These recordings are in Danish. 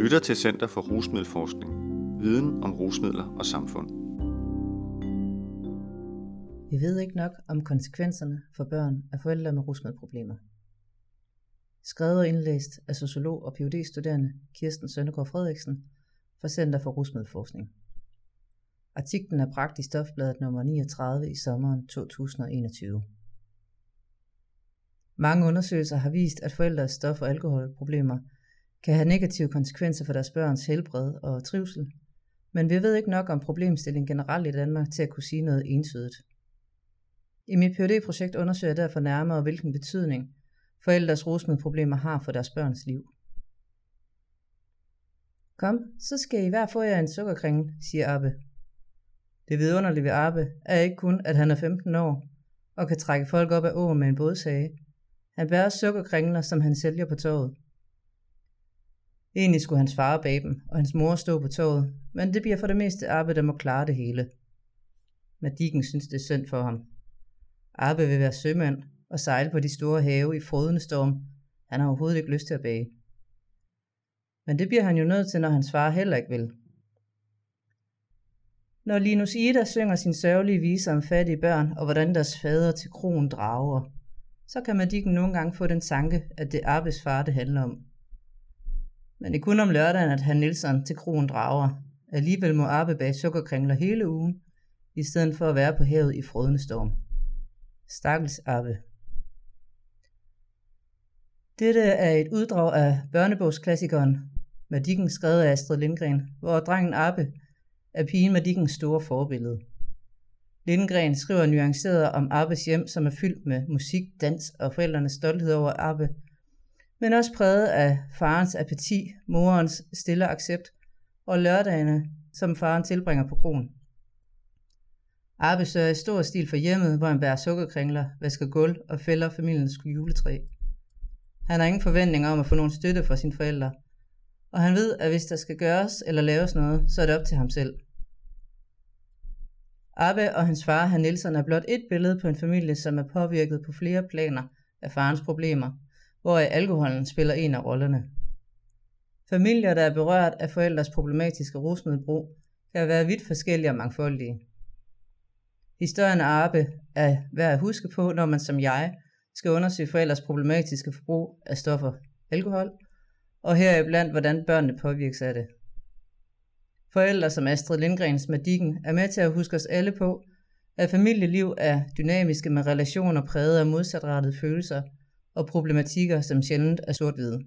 lytter til Center for Rusmiddelforskning. Viden om rusmidler og samfund. Vi ved ikke nok om konsekvenserne for børn af forældre med rusmiddelproblemer. Skrevet og indlæst af sociolog og phd studerende Kirsten Søndergaard Frederiksen fra Center for Rusmiddelforskning. Artiklen er bragt i Stofbladet nummer 39 i sommeren 2021. Mange undersøgelser har vist, at forældres stof- og alkoholproblemer kan have negative konsekvenser for deres børns helbred og trivsel, men vi ved ikke nok om problemstillingen generelt i Danmark til at kunne sige noget entydigt. I mit phd projekt undersøger jeg derfor nærmere, hvilken betydning forældres rusmiddelproblemer har for deres børns liv. Kom, så skal I hver få jer en sukkerkringle, siger Abbe. Det vidunderlige ved Abbe er ikke kun, at han er 15 år og kan trække folk op af åen med en bådsage. Han bærer sukkerkringler, som han sælger på toget. Egentlig skulle hans far bage dem, og hans mor stå på toget, men det bliver for det meste Arbe, der må klare det hele. Madikken synes, det er synd for ham. Arbe vil være sømand og sejle på de store have i frodende storm. Han har overhovedet ikke lyst til at bage. Men det bliver han jo nødt til, når hans far heller ikke vil. Når Linus Ida synger sin sørgelige vise om fattige børn og hvordan deres fader til kronen drager, så kan Madikken nogle gange få den tanke, at det er Arbes far, det handler om. Men det er kun om lørdagen, at han Nielsen til kronen drager. Alligevel må Arbe bage sukkerkringler hele ugen, i stedet for at være på havet i frødende storm. Stakkels Arbe. Dette er et uddrag af børnebogsklassikeren Madikken skrevet af Astrid Lindgren, hvor drengen Arbe er pigen Madikkens store forbillede. Lindgren skriver nuanceret om Arbes hjem, som er fyldt med musik, dans og forældrenes stolthed over Arbe, men også præget af farens apati, morens stille accept og lørdagene, som faren tilbringer på kronen. Arbe sørger i stor stil for hjemmet, hvor han bærer sukkerkringler, vasker gulv og fælder familiens juletræ. Han har ingen forventninger om at få nogen støtte fra sine forældre, og han ved, at hvis der skal gøres eller laves noget, så er det op til ham selv. Abbe og hans far, herr Nielsen, er blot et billede på en familie, som er påvirket på flere planer af farens problemer, hvor alkoholen spiller en af rollerne. Familier, der er berørt af forældres problematiske rusmiddelbrug, kan være vidt forskellige og mangfoldige. Historien af Arbe er værd at huske på, når man som jeg skal undersøge forældres problematiske forbrug af stoffer, alkohol, og heriblandt hvordan børnene påvirkes af det. Forældre som Astrid Lindgrens Madikken er med til at huske os alle på, at familieliv er dynamiske med relationer præget af modsatrettede følelser og problematikker, som sjældent er sort-hvide.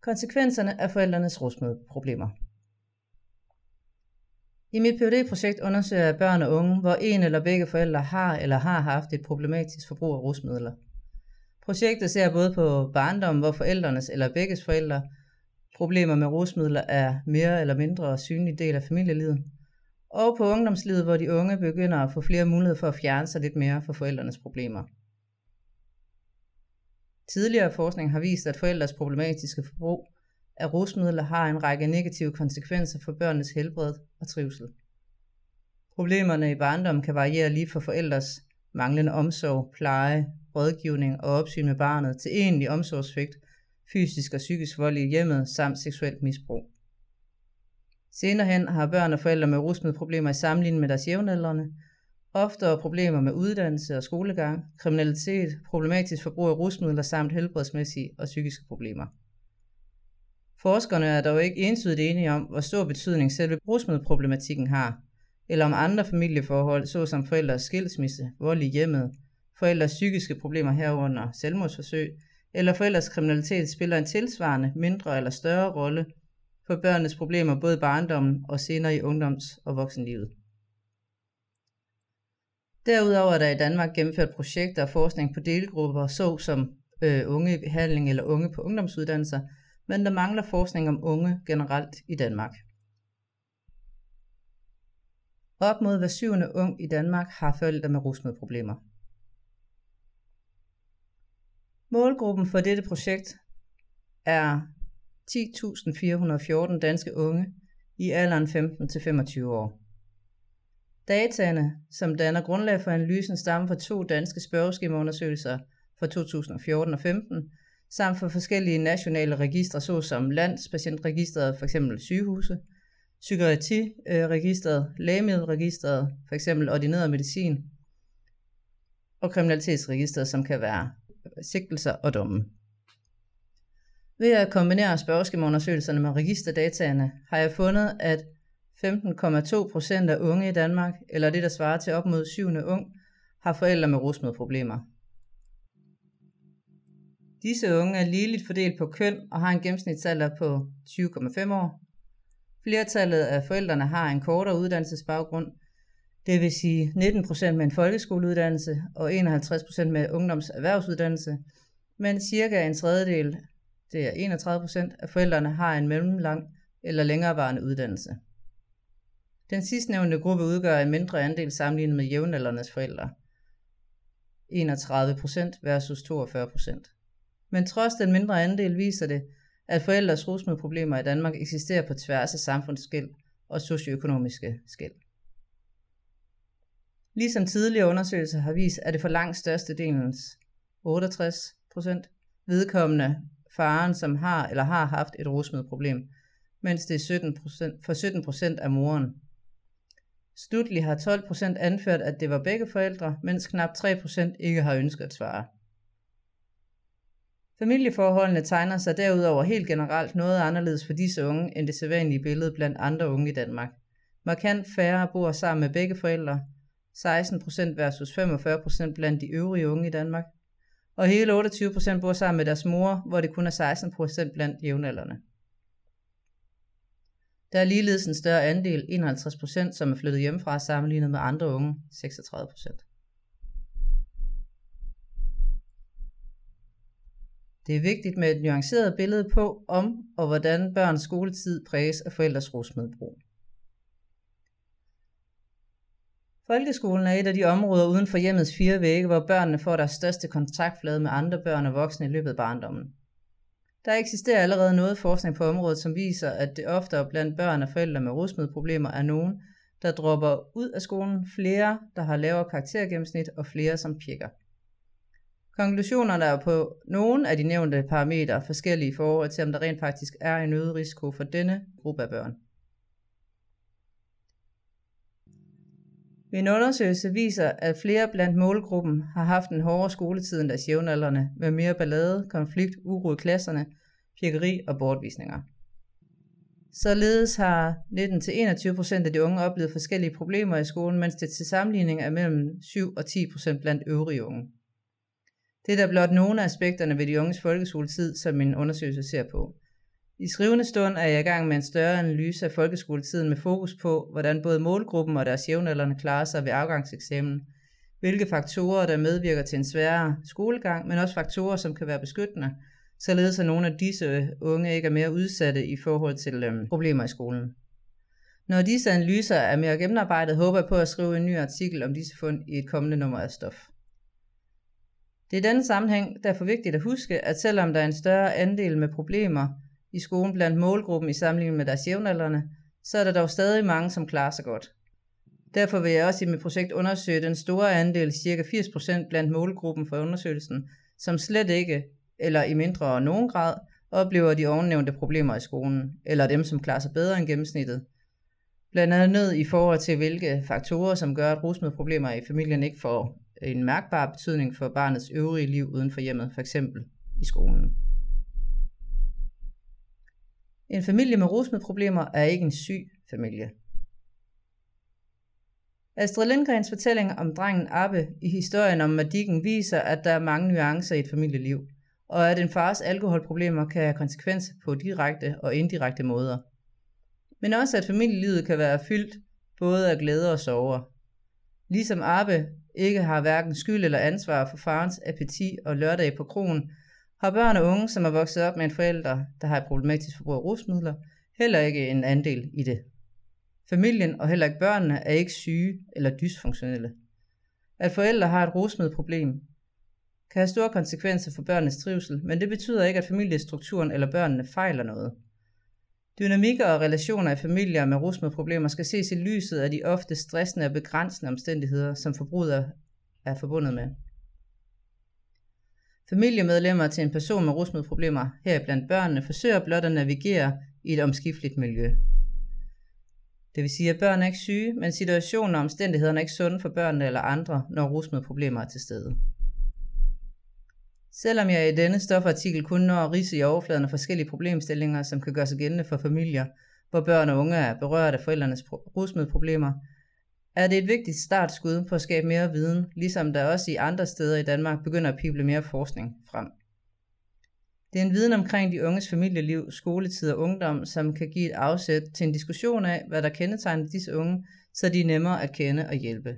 Konsekvenserne af forældrenes rusmiddelproblemer. I mit phd projekt undersøger jeg børn og unge, hvor en eller begge forældre har eller har haft et problematisk forbrug af rusmidler. Projektet ser både på barndom, hvor forældrenes eller begges forældre problemer med rusmidler er mere eller mindre synlig del af familielivet, og på ungdomslivet, hvor de unge begynder at få flere muligheder for at fjerne sig lidt mere fra forældrenes problemer. Tidligere forskning har vist, at forældres problematiske forbrug af rusmidler har en række negative konsekvenser for børnenes helbred og trivsel. Problemerne i barndommen kan variere lige fra forældres manglende omsorg, pleje, rådgivning og opsyn med barnet til egentlig omsorgsvigt, fysisk og psykisk vold i hjemmet samt seksuelt misbrug. Senere hen har børn og forældre med rusmiddelproblemer i sammenligning med deres jævnaldrende, oftere problemer med uddannelse og skolegang, kriminalitet, problematisk forbrug af rusmidler samt helbredsmæssige og psykiske problemer. Forskerne er dog ikke entydigt enige om, hvor stor betydning selve rusmiddelproblematikken har, eller om andre familieforhold, såsom forældres skilsmisse, vold i hjemmet, forældres psykiske problemer herunder selvmordsforsøg, eller forældres kriminalitet spiller en tilsvarende, mindre eller større rolle for børnenes problemer både i barndommen og senere i ungdoms- og voksenlivet. Derudover er der i Danmark gennemført projekter og forskning på delgrupper, såsom øh, unge i behandling eller unge på ungdomsuddannelser, men der mangler forskning om unge generelt i Danmark. Op mod hver syvende ung i Danmark har forældre med rusmiddelproblemer. Målgruppen for dette projekt er 10.414 danske unge i alderen 15-25 år. Dataene, som danner grundlag for analysen, stammer fra to danske spørgeskemaundersøgelser fra 2014 og 15, samt fra forskellige nationale registre, såsom landspatientregistret, f.eks. sygehuse, psykiatriregistret, lægemiddelregistret, f.eks. ordineret medicin, og kriminalitetsregistret, som kan være sigtelser og domme. Ved at kombinere spørgeskemaundersøgelserne med registerdataene, har jeg fundet, at 15,2 procent af unge i Danmark, eller det der svarer til op mod syvende ung, har forældre med rusmiddelproblemer. Disse unge er ligeligt fordelt på køn og har en gennemsnitsalder på 20,5 år. Flertallet af forældrene har en kortere uddannelsesbaggrund, det vil sige 19% med en folkeskoleuddannelse og 51% med ungdomserhvervsuddannelse, men cirka en tredjedel, det er 31% af forældrene har en mellemlang eller længerevarende uddannelse. Den sidstnævnte gruppe udgør en mindre andel sammenlignet med jævnaldernes forældre. 31% versus 42%. Men trods den mindre andel viser det, at forældres rusmiddelproblemer i Danmark eksisterer på tværs af samfundsskæld og socioøkonomiske skæld. Ligesom tidligere undersøgelser har vist, at det for langt størstedelens 68% vedkommende faren, som har eller har haft et rusmiddelproblem, mens det er 17%, for 17% af moren. Slutlig har 12% anført, at det var begge forældre, mens knap 3% ikke har ønsket at svare. Familieforholdene tegner sig derudover helt generelt noget anderledes for disse unge end det sædvanlige billede blandt andre unge i Danmark. Markant færre bor sammen med begge forældre, 16% versus 45% blandt de øvrige unge i Danmark, og hele 28% bor sammen med deres mor, hvor det kun er 16% blandt jævnaldrende. Der er ligeledes en større andel, 51%, som er flyttet hjemmefra sammenlignet med andre unge, 36%. Det er vigtigt med et nuanceret billede på, om og hvordan børns skoletid præges af forældres rusmiddelbrug. Folkeskolen er et af de områder uden for hjemmets fire vægge, hvor børnene får deres største kontaktflade med andre børn og voksne i løbet af barndommen. Der eksisterer allerede noget forskning på området, som viser, at det oftere blandt børn og forældre med rusmiddelproblemer er nogen, der dropper ud af skolen, flere, der har lavere karaktergennemsnit og flere, som pikker. Konklusionerne er på nogle af de nævnte parametre forskellige i forhold til, om der rent faktisk er en øget risiko for denne gruppe af børn. En undersøgelse viser, at flere blandt målgruppen har haft en hårdere skoletid end deres jævnaldrende, med mere ballade, konflikt, uro i klasserne, pjekkeri og bortvisninger. Således har 19-21% af de unge oplevet forskellige problemer i skolen, mens det til sammenligning er mellem 7 og 10% blandt øvrige unge. Det er da blot nogle af aspekterne ved de unges folkeskoletid, som min undersøgelse ser på. I skrivende stund er jeg i gang med en større analyse af folkeskoletiden med fokus på, hvordan både målgruppen og deres jævnaldrende klarer sig ved afgangseksamen, hvilke faktorer, der medvirker til en sværere skolegang, men også faktorer, som kan være beskyttende, således at nogle af disse unge ikke er mere udsatte i forhold til øhm, problemer i skolen. Når disse analyser er mere gennemarbejdet, håber jeg på at skrive en ny artikel om disse fund i et kommende nummer af stof. Det er i denne sammenhæng derfor vigtigt at huske, at selvom der er en større andel med problemer i skolen blandt målgruppen i sammenligning med deres jævnaldrende, så er der dog stadig mange, som klarer sig godt. Derfor vil jeg også i mit projekt undersøge den store andel, ca. 80% blandt målgruppen for undersøgelsen, som slet ikke, eller i mindre og nogen grad, oplever de ovennævnte problemer i skolen, eller dem, som klarer sig bedre end gennemsnittet. Blandt andet i forhold til, hvilke faktorer, som gør, at rusmiddelproblemer i familien ikke får en mærkbar betydning for barnets øvrige liv uden for hjemmet, f.eks. i skolen. En familie med rusmiddelproblemer er ikke en syg familie. Astrid Lindgrens fortælling om drengen Abbe i historien om Madikken viser, at der er mange nuancer i et familieliv, og at en fars alkoholproblemer kan have konsekvenser på direkte og indirekte måder. Men også at familielivet kan være fyldt både af glæde og sorger. Ligesom Abbe ikke har hverken skyld eller ansvar for farens appetit og lørdag på kronen, har børn og unge, som er vokset op med en forælder, der har et problematisk forbrug af rusmidler, heller ikke en andel i det. Familien og heller ikke børnene er ikke syge eller dysfunktionelle. At forældre har et rusmiddelproblem, kan have store konsekvenser for børnenes trivsel, men det betyder ikke, at familiestrukturen eller børnene fejler noget. Dynamikker og relationer i familier med rusmiddelproblemer skal ses i lyset af de ofte stressende og begrænsende omstændigheder, som forbruget er forbundet med. Familiemedlemmer til en person med rusmiddelproblemer, heriblandt børnene, forsøger blot at navigere i et omskifteligt miljø. Det vil sige, at børn er ikke syge, men situationen og omstændighederne er ikke sunde for børnene eller andre, når rusmiddelproblemer er til stede. Selvom jeg i denne stofartikel kun når at rise i overfladen af forskellige problemstillinger, som kan gøre sig gældende for familier, hvor børn og unge er berørt af forældrenes rusmiddelproblemer, er det et vigtigt startskud på at skabe mere viden, ligesom der også i andre steder i Danmark begynder at pible mere forskning frem. Det er en viden omkring de unges familieliv, skoletid og ungdom, som kan give et afsæt til en diskussion af, hvad der kendetegner disse unge, så de er nemmere at kende og hjælpe.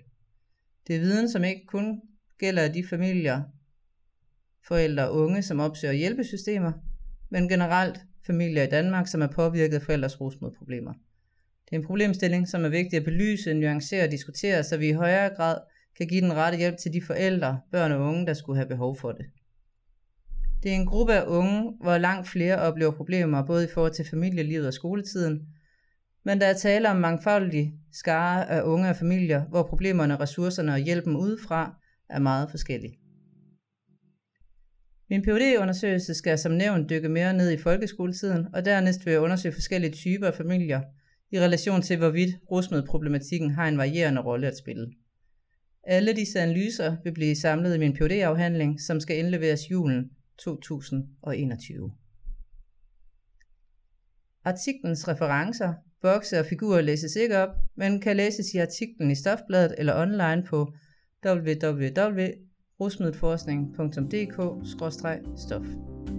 Det er viden, som ikke kun gælder de familier, forældre og unge, som opsøger hjælpesystemer, men generelt familier i Danmark, som er påvirket af forældres rusmiddelproblemer. Det er en problemstilling, som er vigtig at belyse, nuancere og diskutere, så vi i højere grad kan give den rette hjælp til de forældre, børn og unge, der skulle have behov for det. Det er en gruppe af unge, hvor langt flere oplever problemer, både i forhold til familielivet og skoletiden, men der er tale om mangfoldige skare af unge og familier, hvor problemerne, ressourcerne og hjælpen udefra er meget forskellige. Min phd undersøgelse skal som nævnt dykke mere ned i folkeskoletiden, og dernæst vil jeg undersøge forskellige typer af familier i relation til, hvorvidt rusmiddelproblematikken har en varierende rolle at spille. Alle disse analyser vil blive samlet i min phd afhandling som skal indleveres julen 2021. Artiklens referencer, bokse og figurer læses ikke op, men kan læses i artiklen i Stofbladet eller online på www.rusmiddelforskning.dk-stof.